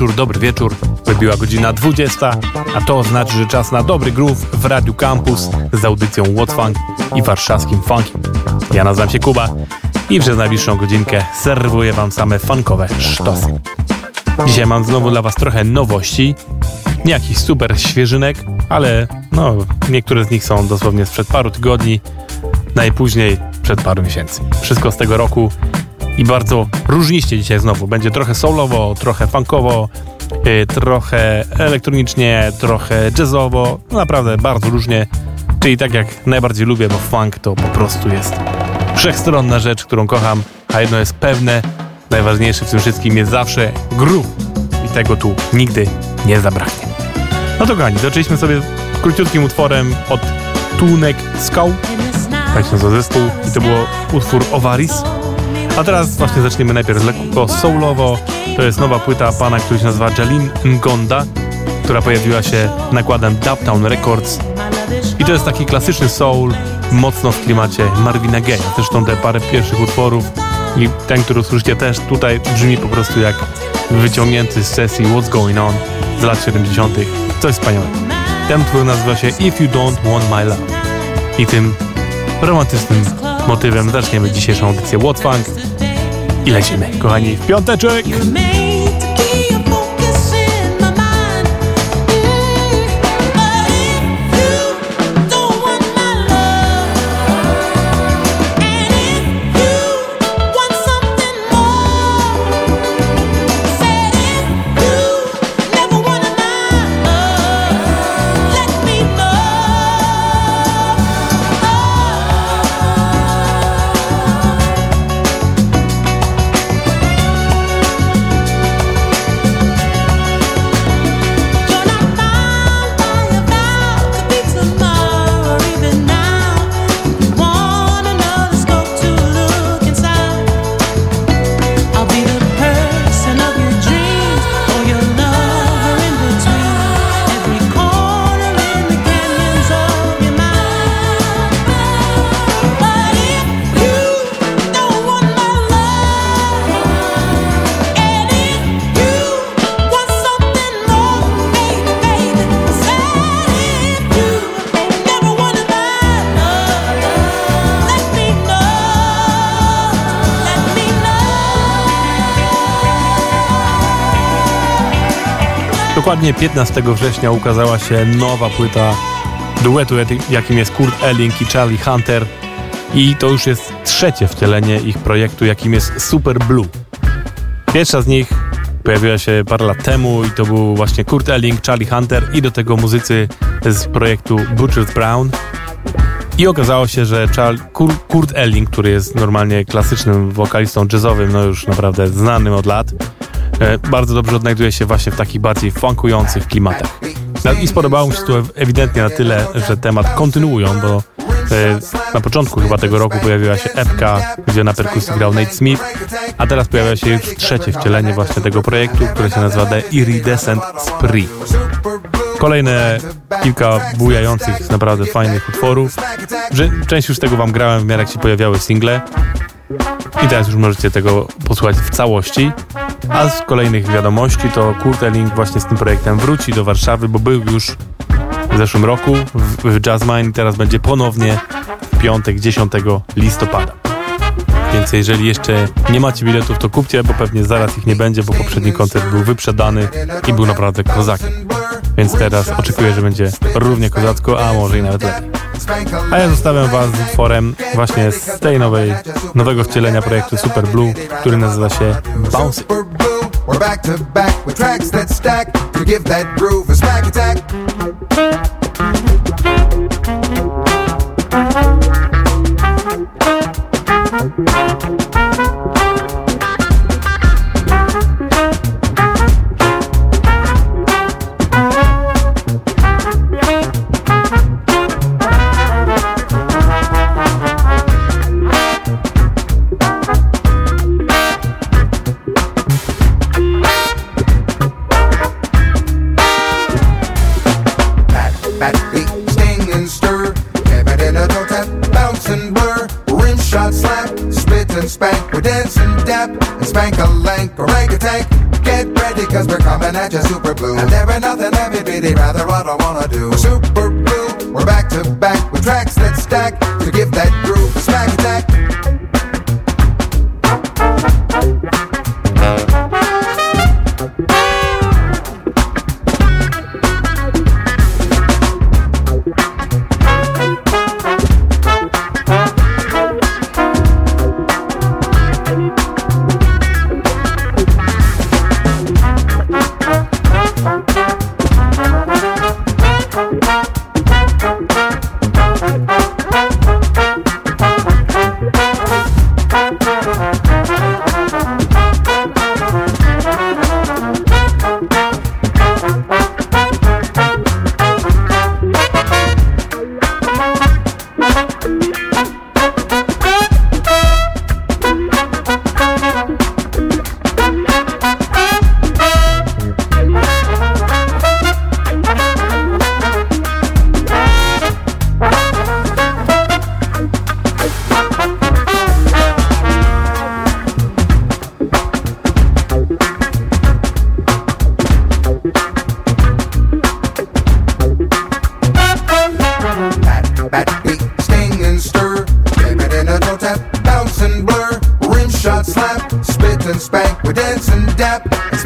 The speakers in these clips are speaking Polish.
wieczór, dobry wieczór. Wybiła godzina 20, a to znaczy, że czas na dobry groove w Radiu Campus z audycją What Funk i warszawskim funkiem. Ja nazywam się Kuba i przez najbliższą godzinkę serwuję wam same funkowe sztosy. Dzisiaj mam znowu dla was trochę nowości, nie jakichś super świeżynek, ale no, niektóre z nich są dosłownie sprzed paru tygodni, najpóźniej przed paru miesięcy. Wszystko z tego roku i bardzo różniście dzisiaj znowu. Będzie trochę soulowo, trochę funkowo, yy, trochę elektronicznie, trochę jazzowo. No naprawdę bardzo różnie. Czyli tak jak najbardziej lubię, bo funk to po prostu jest wszechstronna rzecz, którą kocham, a jedno jest pewne, najważniejsze w tym wszystkim jest zawsze groove i tego tu nigdy nie zabraknie. No to kochani, zaczęliśmy sobie króciutkim utworem od Tunek Skał, tak się zespół i to było utwór Ovaris. A teraz właśnie zaczniemy najpierw lekko soulowo. To jest nowa płyta pana, który się nazywa Jalin Ngonda, która pojawiła się nakładem Dubtown Records. I to jest taki klasyczny soul, mocno w klimacie Marvina Gaye. Zresztą te parę pierwszych utworów i ten, który usłyszycie też tutaj brzmi po prostu jak wyciągnięty z sesji What's Going On z lat 70. Coś wspaniałego. Ten utwór nazywa się If You Don't Want My Love. I tym romantycznym motywem zaczniemy dzisiejszą audycję What Funk i lecimy, kochani, w piąteczek! Dokładnie 15 września ukazała się nowa płyta duetu, jakim jest Kurt Elling i Charlie Hunter. I to już jest trzecie wcielenie ich projektu, jakim jest Super Blue. Pierwsza z nich pojawiła się parę lat temu i to był właśnie Kurt Elling, Charlie Hunter i do tego muzycy z projektu Butcher's Brown. I okazało się, że Kurt Elling, który jest normalnie klasycznym wokalistą jazzowym, no już naprawdę znanym od lat, bardzo dobrze odnajduje się właśnie w takich bardziej funkujących klimatach. No I spodobało mi się to ewidentnie na tyle, że temat kontynuują, bo e, na początku chyba tego roku pojawiła się epka, gdzie na perkusji grał Nate Smith, a teraz pojawia się już trzecie wcielenie właśnie tego projektu, które się nazywa The Iridescent Spree. Kolejne kilka bujających, naprawdę fajnych utworów. Część już tego wam grałem w miarę jak się pojawiały single. I teraz już możecie tego posłuchać w całości. A z kolejnych wiadomości to Kurt Elling właśnie z tym projektem wróci do Warszawy, bo był już w zeszłym roku w, w Jazzmine. Teraz będzie ponownie w piątek 10 listopada. Więc jeżeli jeszcze nie macie biletów, to kupcie, bo pewnie zaraz ich nie będzie, bo poprzedni koncert był wyprzedany i był naprawdę kozakiem. Więc teraz oczekuję, że będzie równie kozacko, a może i nawet lepiej. A ja zostawiam Was z utworem właśnie z tej nowej, nowego wcielenia projektu Super Blue, który nazywa się Bounce. We're back to back with tracks that stack to give that groove a smack attack.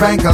bank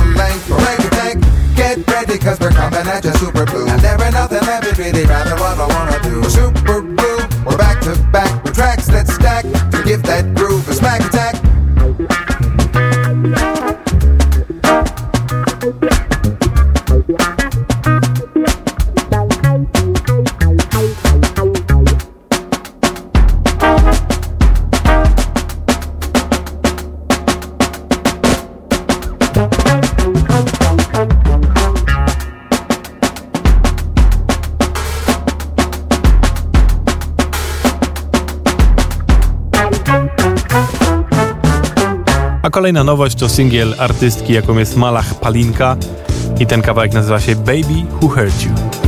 Kolejna nowość to singiel artystki, jaką jest Malach Palinka i ten kawałek nazywa się Baby Who Hurt You.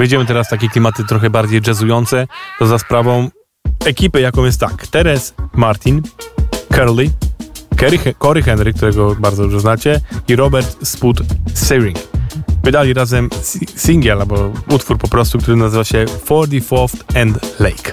Wejdziemy teraz w takie klimaty trochę bardziej jazzujące, to za sprawą ekipy, jaką jest tak. Teres Martin, Curly, Cory Henry, którego bardzo dobrze znacie, i Robert Spud Searing. Wydali razem singiel, albo utwór po prostu, który nazywa się 44th and Lake.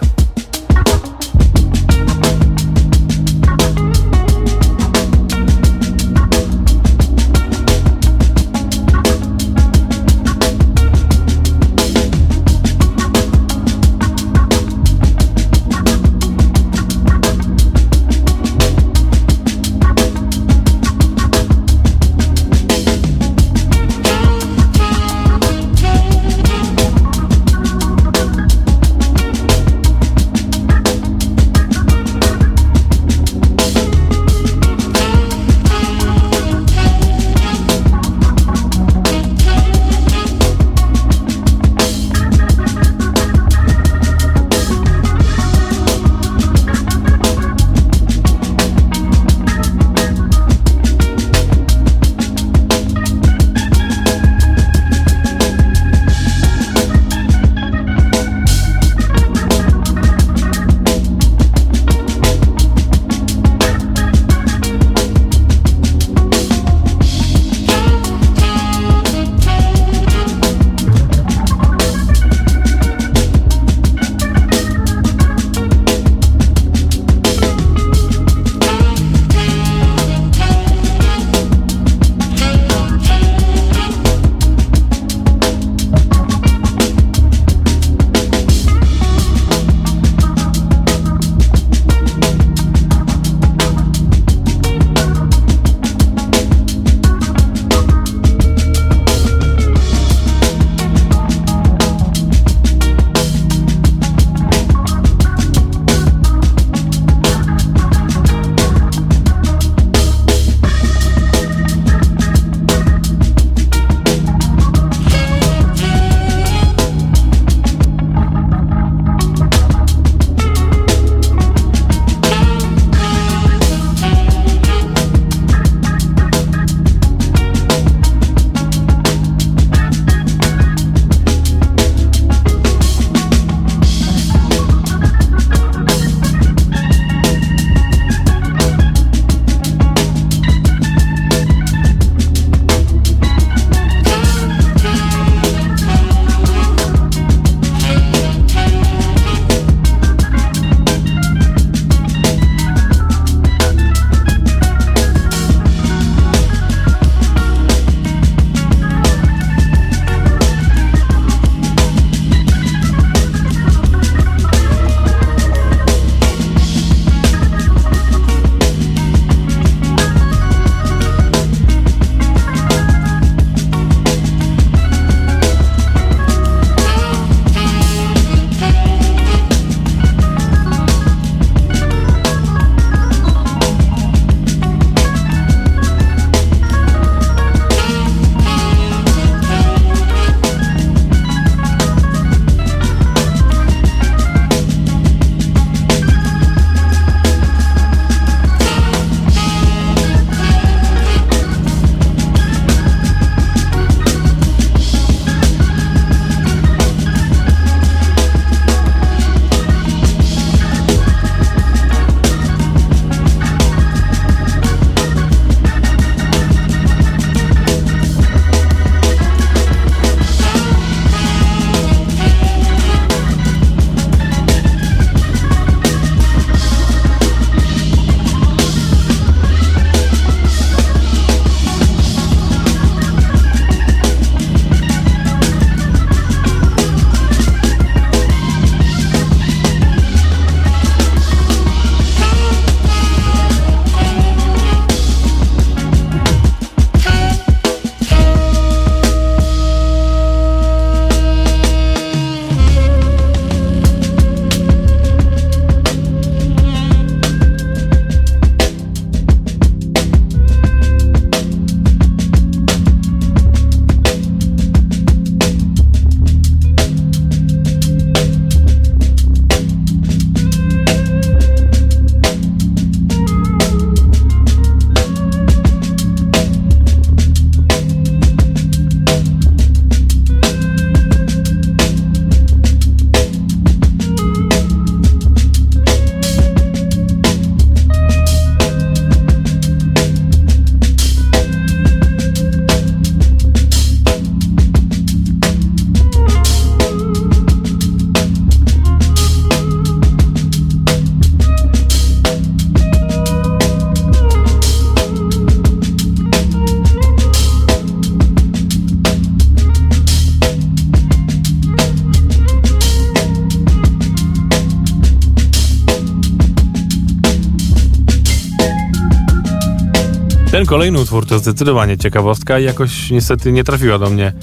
Kolejny utwór to zdecydowanie ciekawostka i jakoś niestety nie trafiła do mnie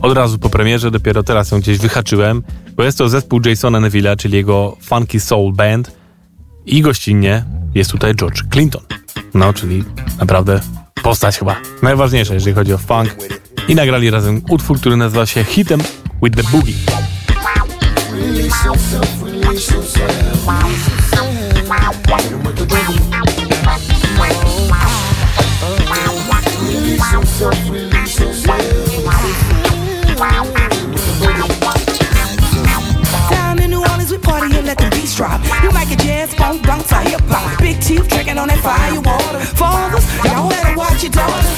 od razu po premierze, dopiero teraz ją gdzieś wyhaczyłem, bo jest to zespół Jasona Neville'a, czyli jego Funky Soul Band i gościnnie jest tutaj George Clinton. No, czyli naprawdę postać chyba najważniejsza, jeżeli chodzi o funk. I nagrali razem utwór, który nazywa się Hitem with the Boogie. Drop. You like a jazz, funk, bounce, or hip hop. Big teeth drinking on that fire water. Y'all better watch your.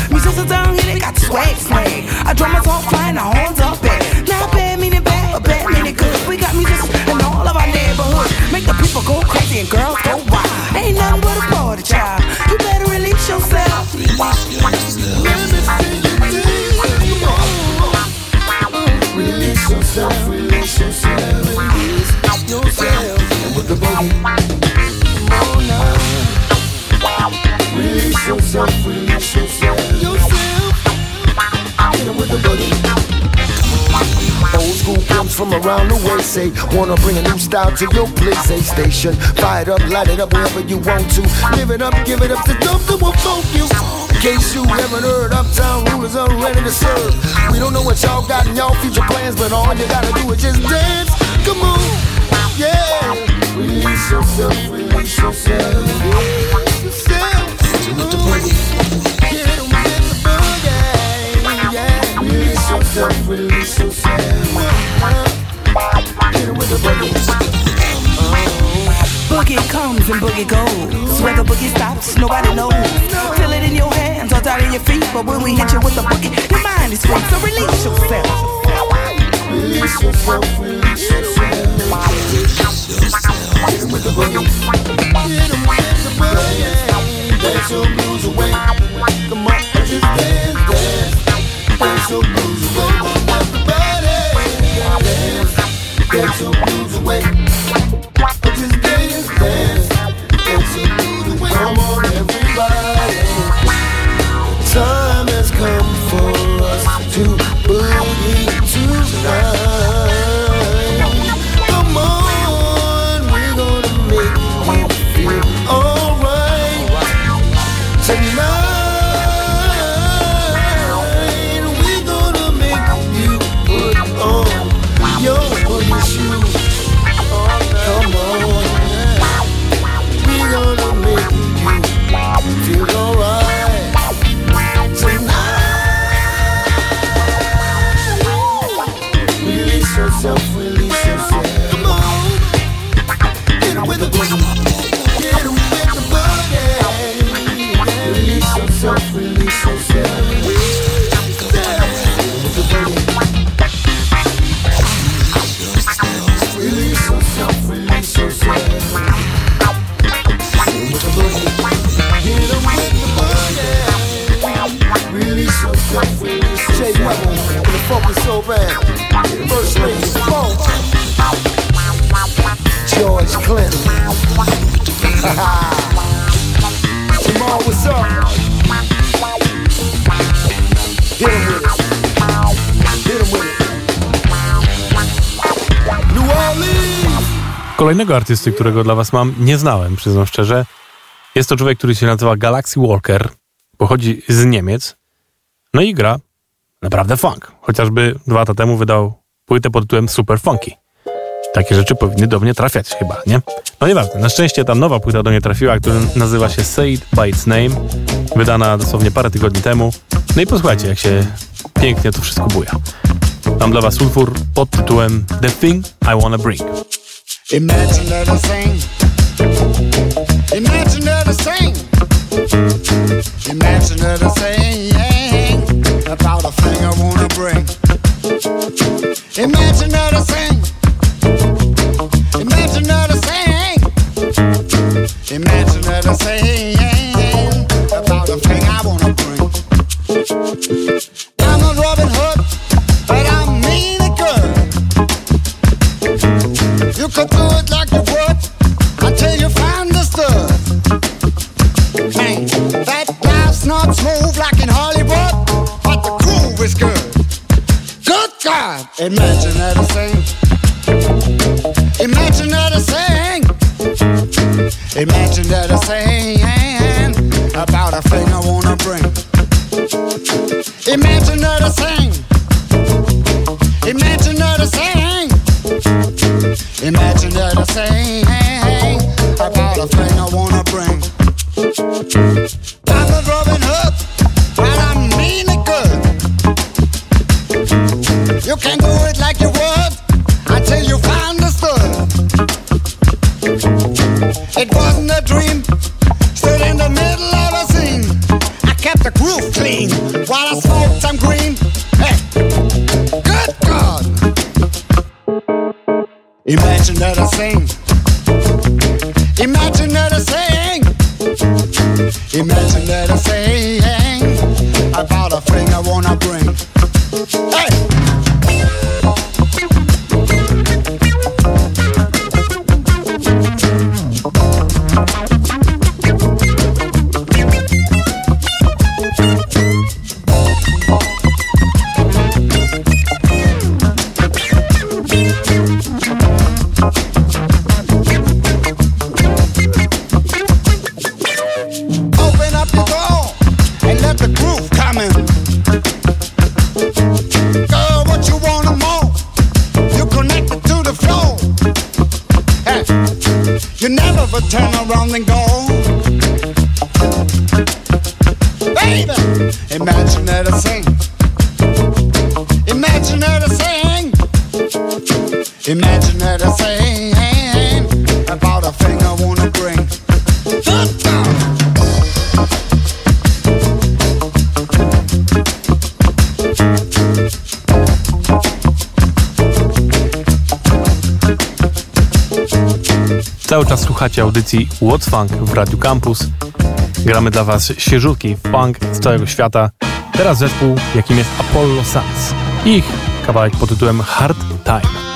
Musicians got swag swag. A drummer's all flying, the horns Say, wanna bring a new style to your place, a station. Fire it up, light it up wherever you want to. Live it up, give it up to those that will focus. In case you haven't heard, Uptown Rulers are ready to serve. We don't know what y'all got in y'all future plans, but all you gotta do is just dance. Come on, yeah. Release yourself, release yourself. Release yourself. With the boogie. Get with the boogie. Yeah. Release yourself, release yourself. Get with the boogie. Boogie comes and boogie goes. Where the boogie stops, nobody knows. Feel it in your hands or down in your feet. But when we hit you with the boogie, your mind is free. So release yourself. Release yourself, release yourself. Hit him with the boogie. Hit him with the boogie. Dance your blues away. Come on, just dance, dance. Dance your blues away. so you. Kolejnego artysty, którego dla was mam, nie znałem, przyznam szczerze. Jest to człowiek, który się nazywa Galaxy Walker. Pochodzi z Niemiec. No i gra naprawdę funk. Chociażby dwa lata temu wydał płytę pod tytułem Super Funky. Takie rzeczy powinny do mnie trafiać chyba, nie? No nieważne. Na szczęście ta nowa płyta do mnie trafiła, która nazywa się Say It By Its Name. Wydana dosłownie parę tygodni temu. No i posłuchajcie, jak się pięknie to wszystko buja. Mam dla was utwór pod tytułem The Thing I Wanna Bring. Imagine that I sing. Imagine that I sing. Imagine that I sing about a thing I wanna bring. turn around and go. Słuchacie audycji What's Funk w Radiu Campus. Gramy dla Was świeżutki funk z całego świata. Teraz zespół, jakim jest Apollo Suns. Ich kawałek pod tytułem Hard Time.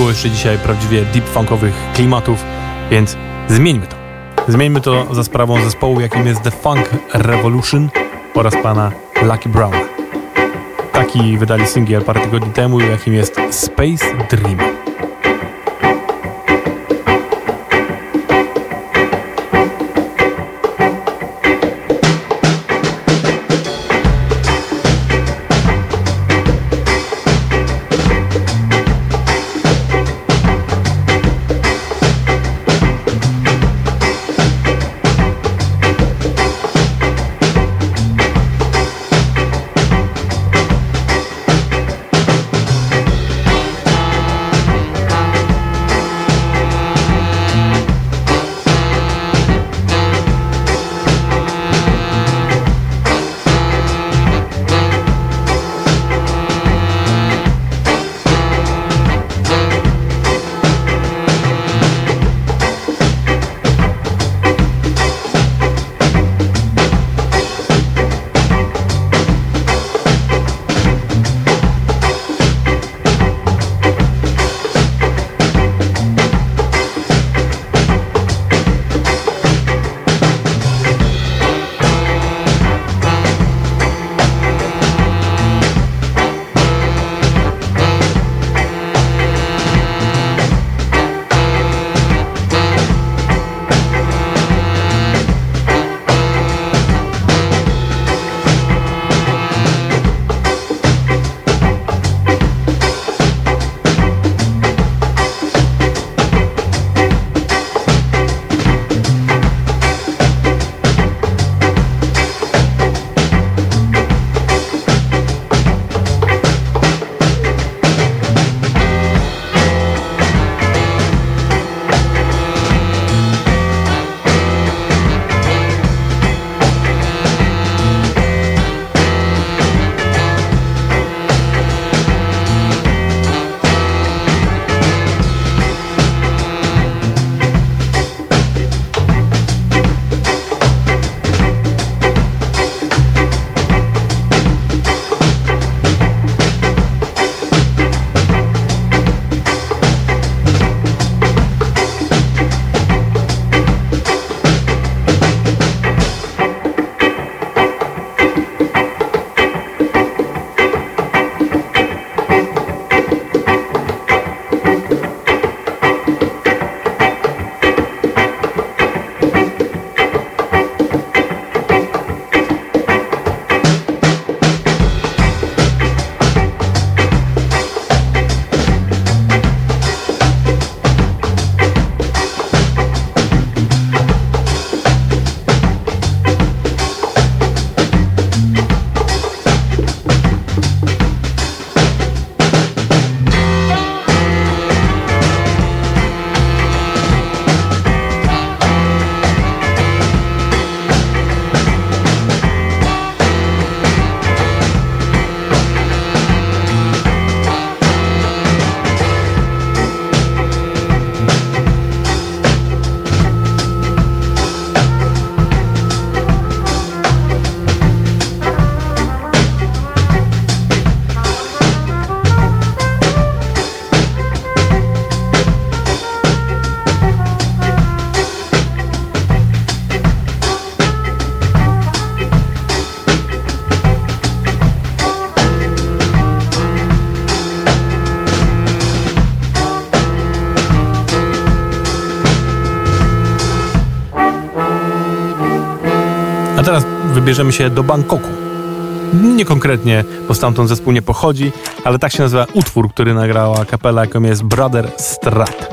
Było jeszcze dzisiaj prawdziwie deep funkowych klimatów, więc zmieńmy to. Zmieńmy to za sprawą zespołu, jakim jest The Funk Revolution oraz pana Lucky Brown. Taki wydali singiel parę tygodni temu, jakim jest Space Dream. Wybierzemy się do Bangkoku. Nie konkretnie, bo stamtąd zespół nie pochodzi, ale tak się nazywa utwór, który nagrała kapela, jaką jest Brother Strat.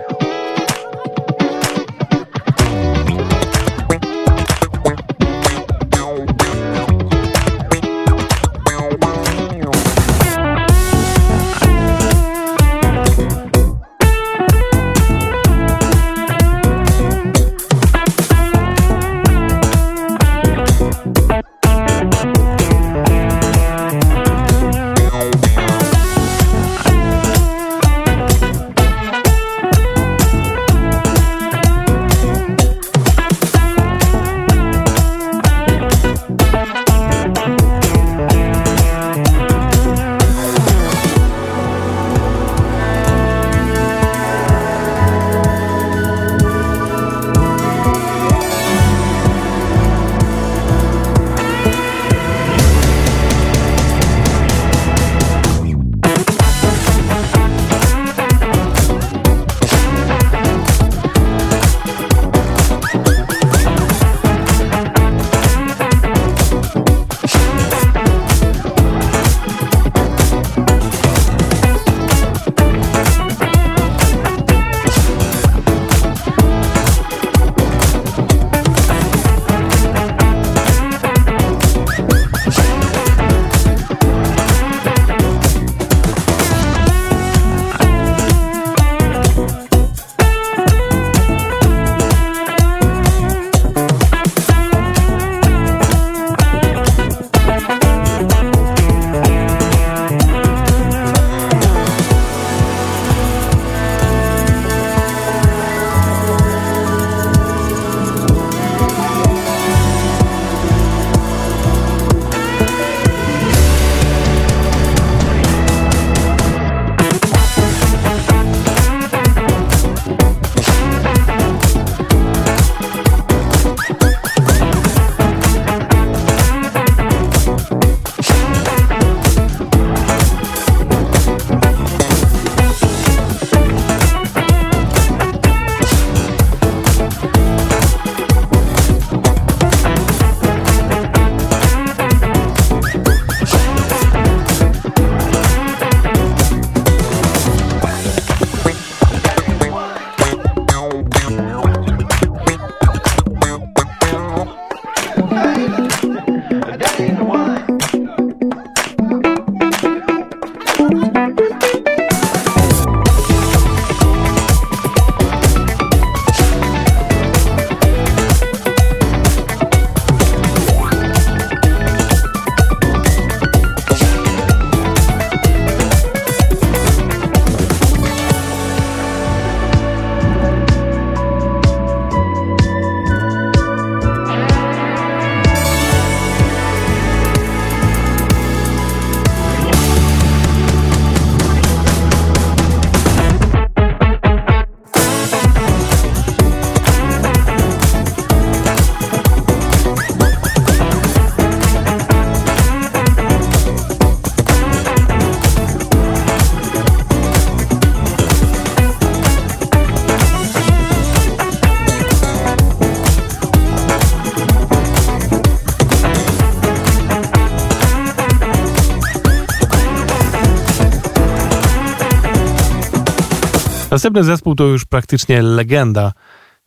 Następny zespół to już praktycznie legenda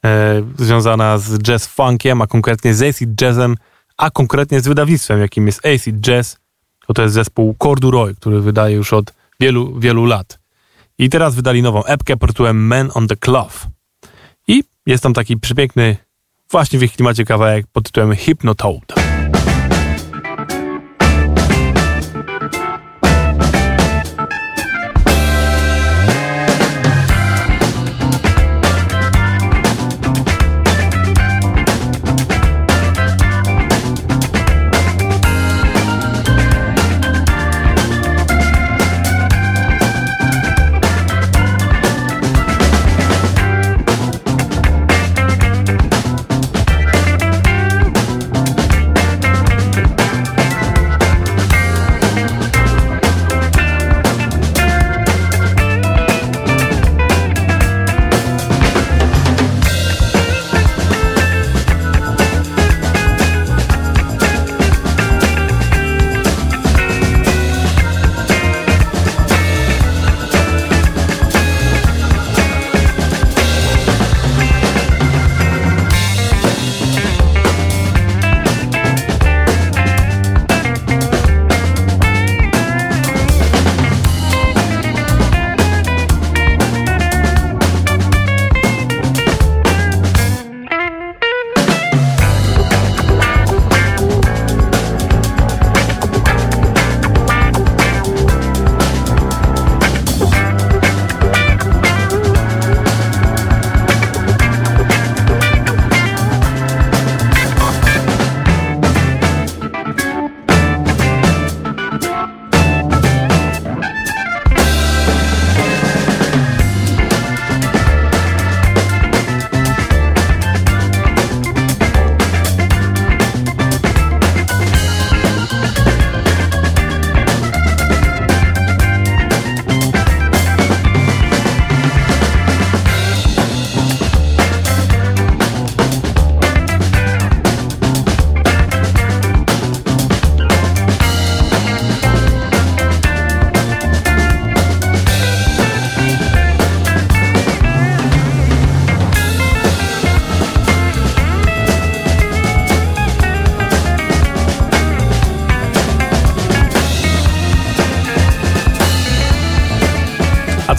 e, związana z jazz funkiem, a konkretnie z acid jazzem, a konkretnie z wydawnictwem, jakim jest acid jazz. To, to jest zespół Corduroy, który wydaje już od wielu, wielu lat. I teraz wydali nową epkę pod tytułem Man on the Cloth. I jest tam taki przepiękny, właśnie w ich klimacie kawałek pod tytułem Hypnotoad.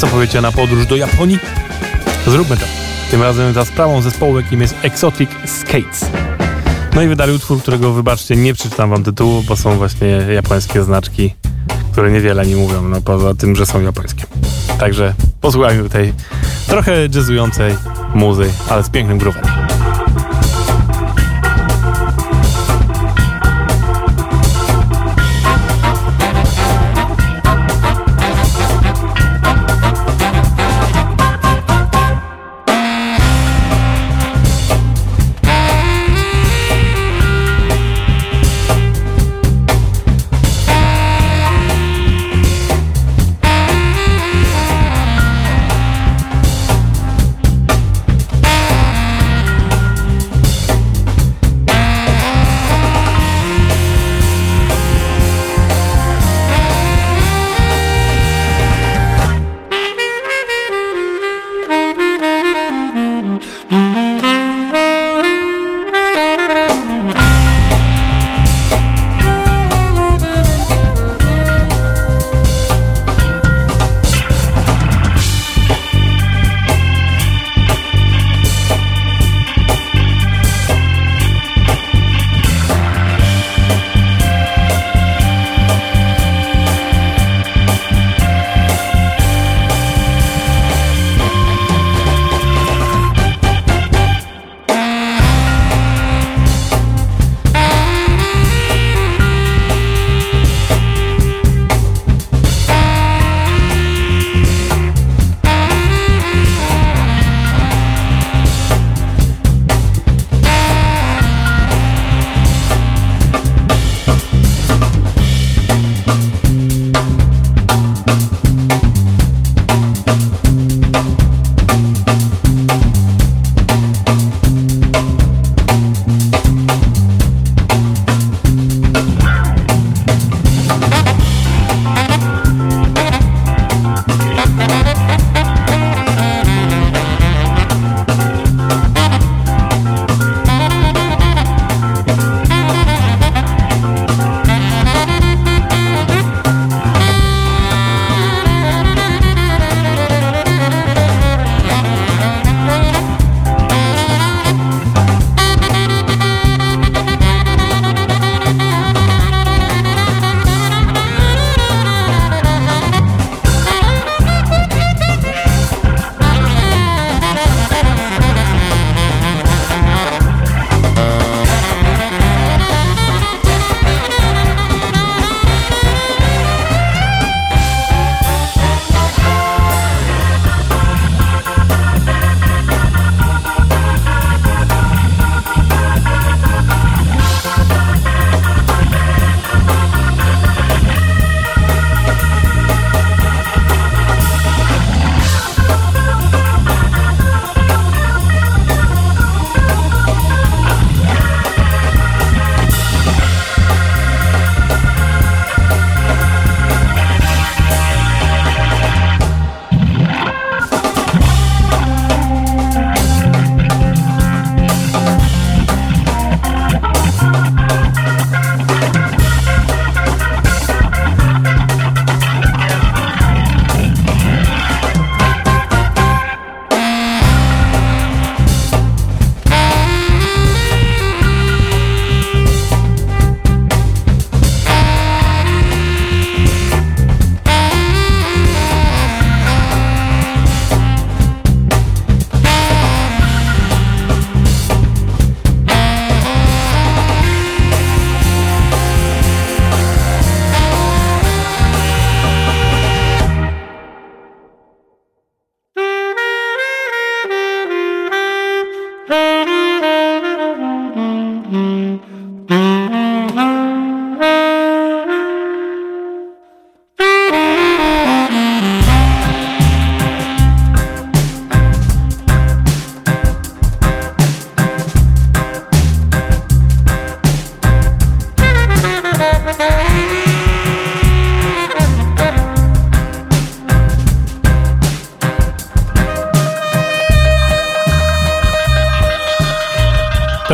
Co powiecie na podróż do Japonii? Zróbmy to. Tym razem za sprawą zespołu, jakim jest Exotic Skates. No i wydali utwór, którego wybaczcie, nie przeczytam wam tytułu, bo są właśnie japońskie znaczki, które niewiele mi mówią, no poza tym, że są japońskie. Także posłuchajmy tej trochę jazzującej muzy, ale z pięknym groovem.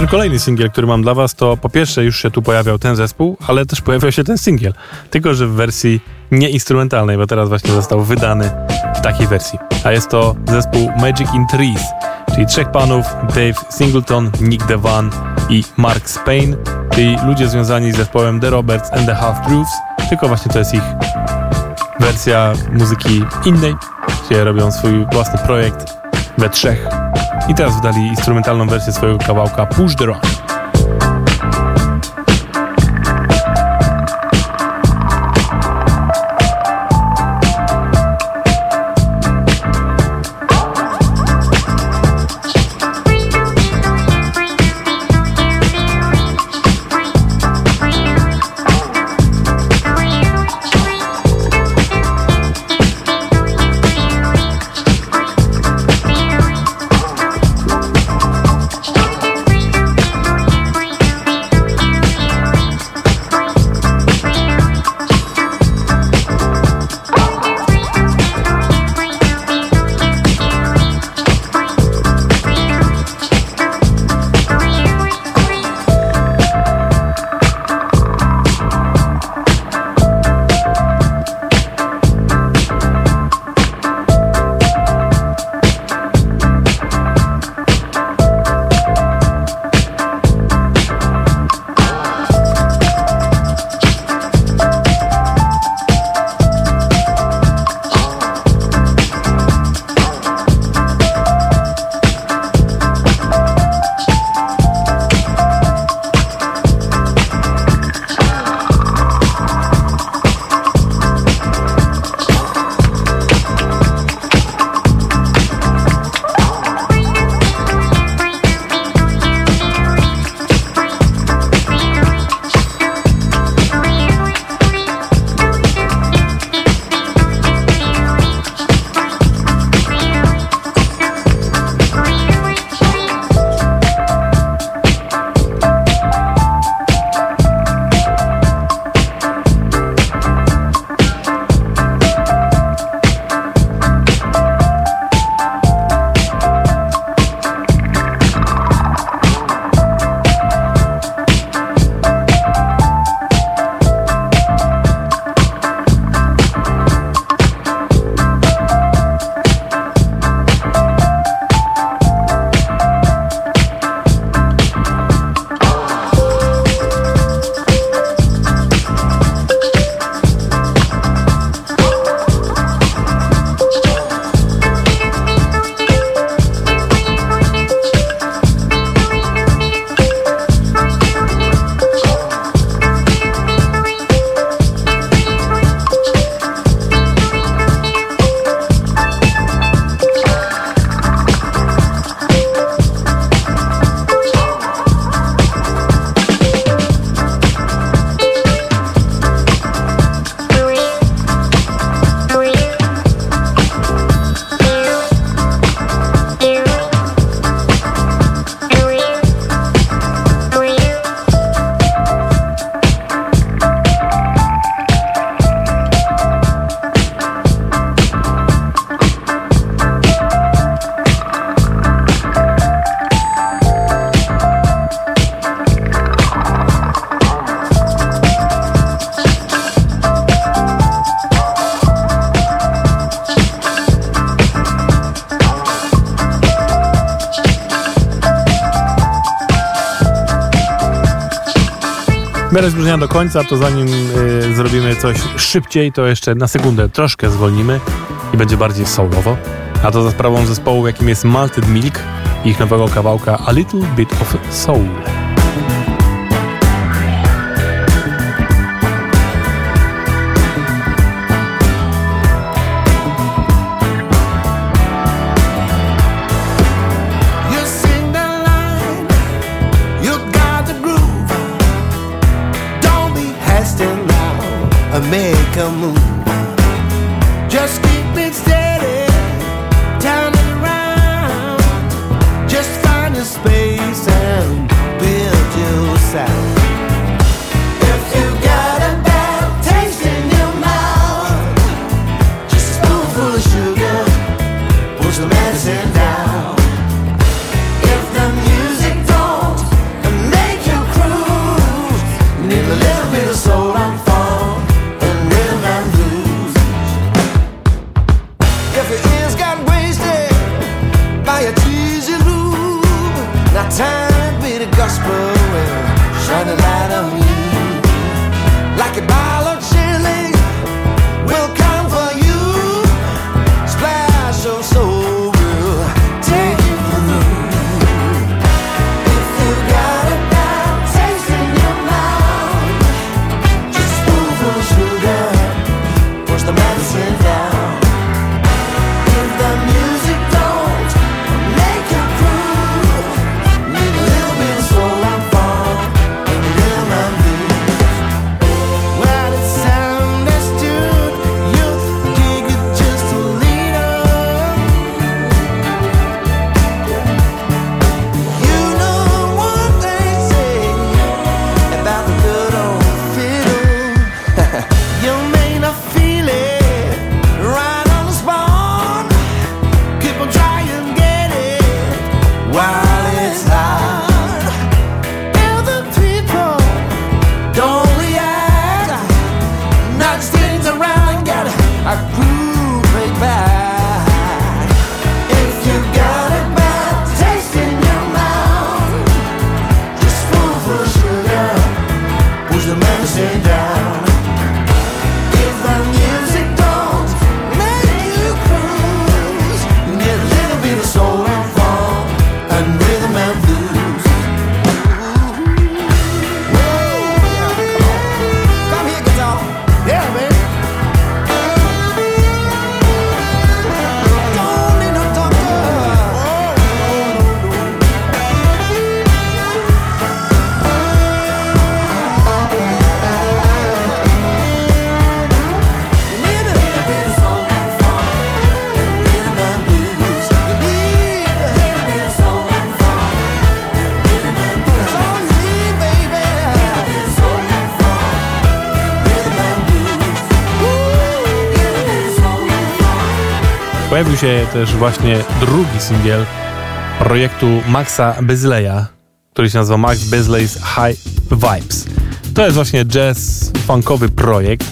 Kolejny singiel, który mam dla Was, to po pierwsze już się tu pojawiał ten zespół, ale też pojawiał się ten singiel. Tylko, że w wersji nieinstrumentalnej, bo teraz właśnie został wydany w takiej wersji. A jest to zespół Magic in Trees, czyli trzech panów, Dave Singleton, Nick Devan i Mark Spain, czyli ludzie związani z zespołem The Roberts and the Half Grooves, tylko właśnie to jest ich wersja muzyki innej, gdzie robią swój własny projekt we trzech i teraz wydali instrumentalną wersję swojego kawałka Push the Rock. Do końca, to zanim y, zrobimy coś szybciej, to jeszcze na sekundę troszkę zwolnimy i będzie bardziej soulowo. A to za sprawą zespołu, jakim jest Malted Milk ich nowego kawałka A Little Bit of Soul. You may not pojawił się też właśnie drugi singiel projektu Maxa Bezleya, który się nazywa Max Bezley's High Vibes. To jest właśnie jazz funkowy projekt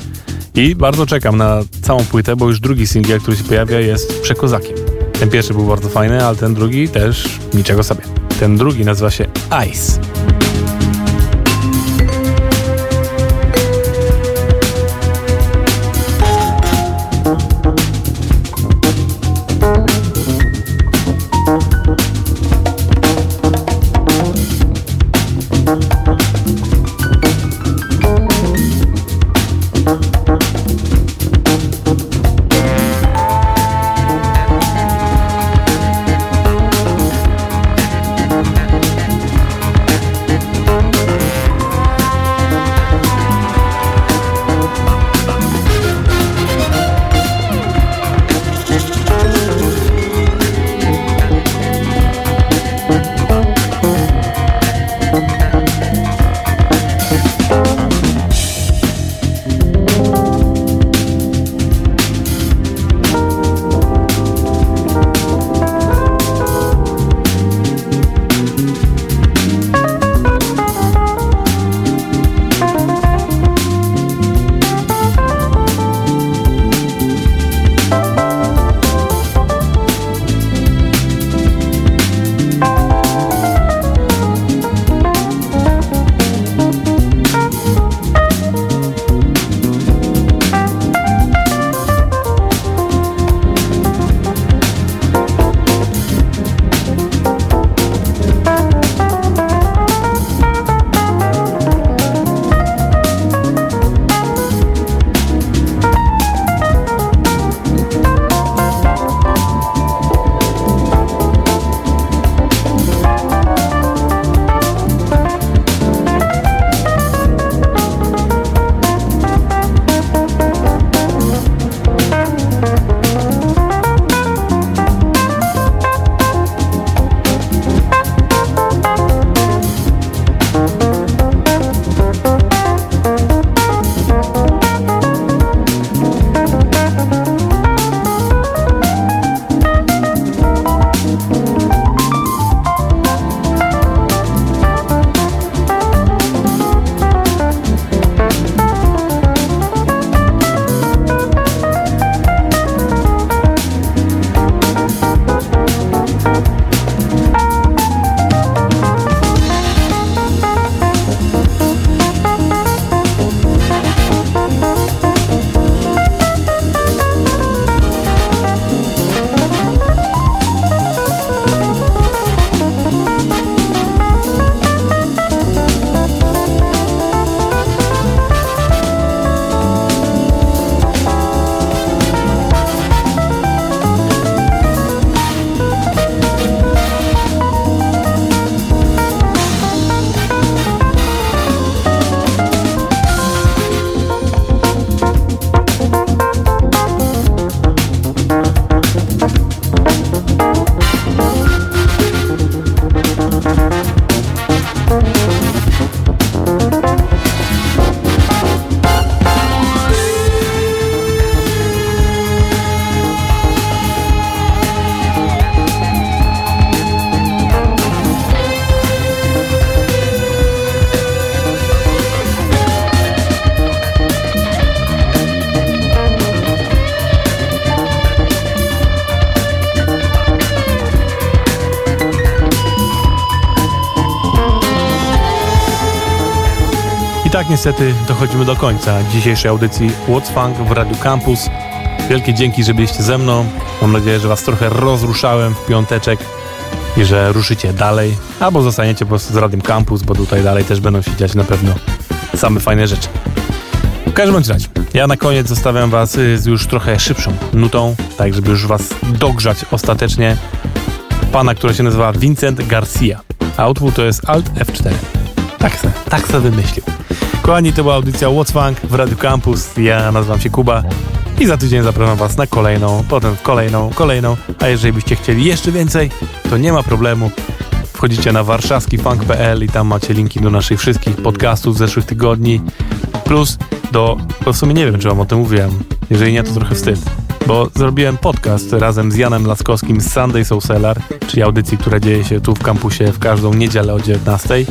i bardzo czekam na całą płytę, bo już drugi singiel, który się pojawia jest Przekozakiem. Ten pierwszy był bardzo fajny, ale ten drugi też niczego sobie. Ten drugi nazywa się Ice. Tak niestety dochodzimy do końca dzisiejszej audycji What's Funk w Radio Campus. Wielkie dzięki, że byliście ze mną. Mam nadzieję, że Was trochę rozruszałem w piąteczek i że ruszycie dalej, albo zostaniecie po prostu z Radiem Campus, bo tutaj dalej też będą się dziać na pewno same fajne rzeczy. W każdym razie, ja na koniec zostawiam Was y, z już trochę szybszą nutą, tak żeby już Was dogrzać ostatecznie. Pana, który się nazywa Vincent Garcia. A utwór to jest Alt F4. Tak se, tak se wymyślił. Kochani, to była audycja What's Funk w Radio Campus. Ja nazywam się Kuba i za tydzień zapraszam Was na kolejną, potem kolejną, kolejną. A jeżeli byście chcieli jeszcze więcej, to nie ma problemu. Wchodzicie na warszawskifunk.pl i tam macie linki do naszych wszystkich podcastów z zeszłych tygodni. Plus do, bo w sumie nie wiem, czy Wam o tym mówiłem. Jeżeli nie, to trochę wstyd. Bo zrobiłem podcast razem z Janem Laskowskim z Sunday Soul Cellar, czyli audycji, która dzieje się tu w kampusie w każdą niedzielę o 19.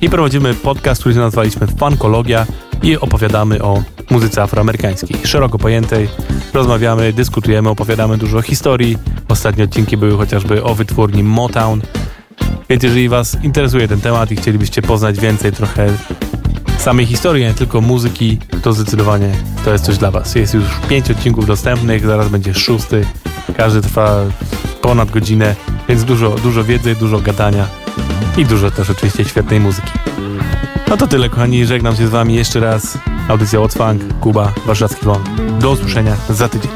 I prowadzimy podcast, który nazwaliśmy Funkologia i opowiadamy o muzyce afroamerykańskiej, szeroko pojętej. Rozmawiamy, dyskutujemy, opowiadamy dużo historii. Ostatnie odcinki były chociażby o wytwórni Motown. Więc jeżeli Was interesuje ten temat i chcielibyście poznać więcej trochę samej historii, nie tylko muzyki, to zdecydowanie to jest coś dla Was. Jest już pięć odcinków dostępnych, zaraz będzie szósty. Każdy trwa ponad godzinę, więc dużo, dużo wiedzy, dużo gadania i dużo też oczywiście świetnej muzyki. No to tyle, kochani. Żegnam się z Wami jeszcze raz. Audycja Funk, Kuba, Warszawski Wąt. Do usłyszenia za tydzień.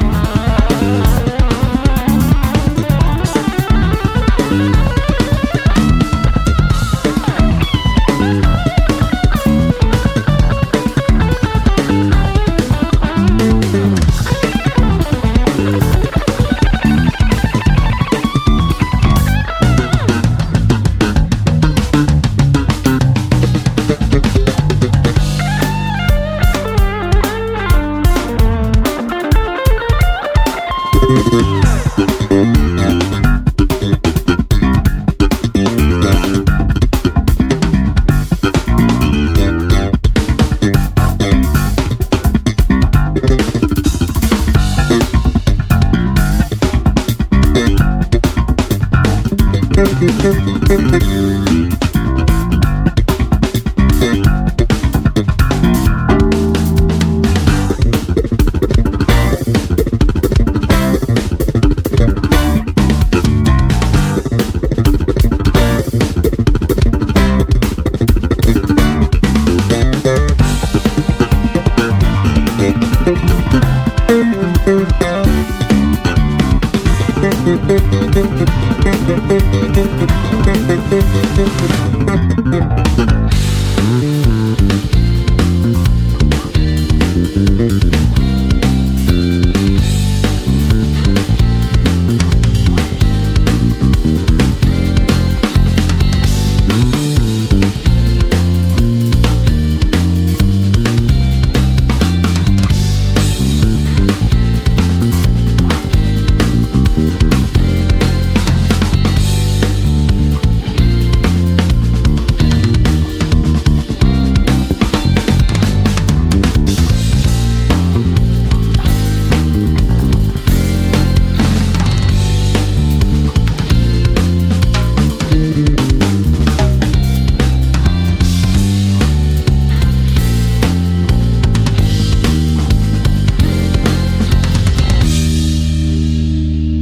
Mm-hmm.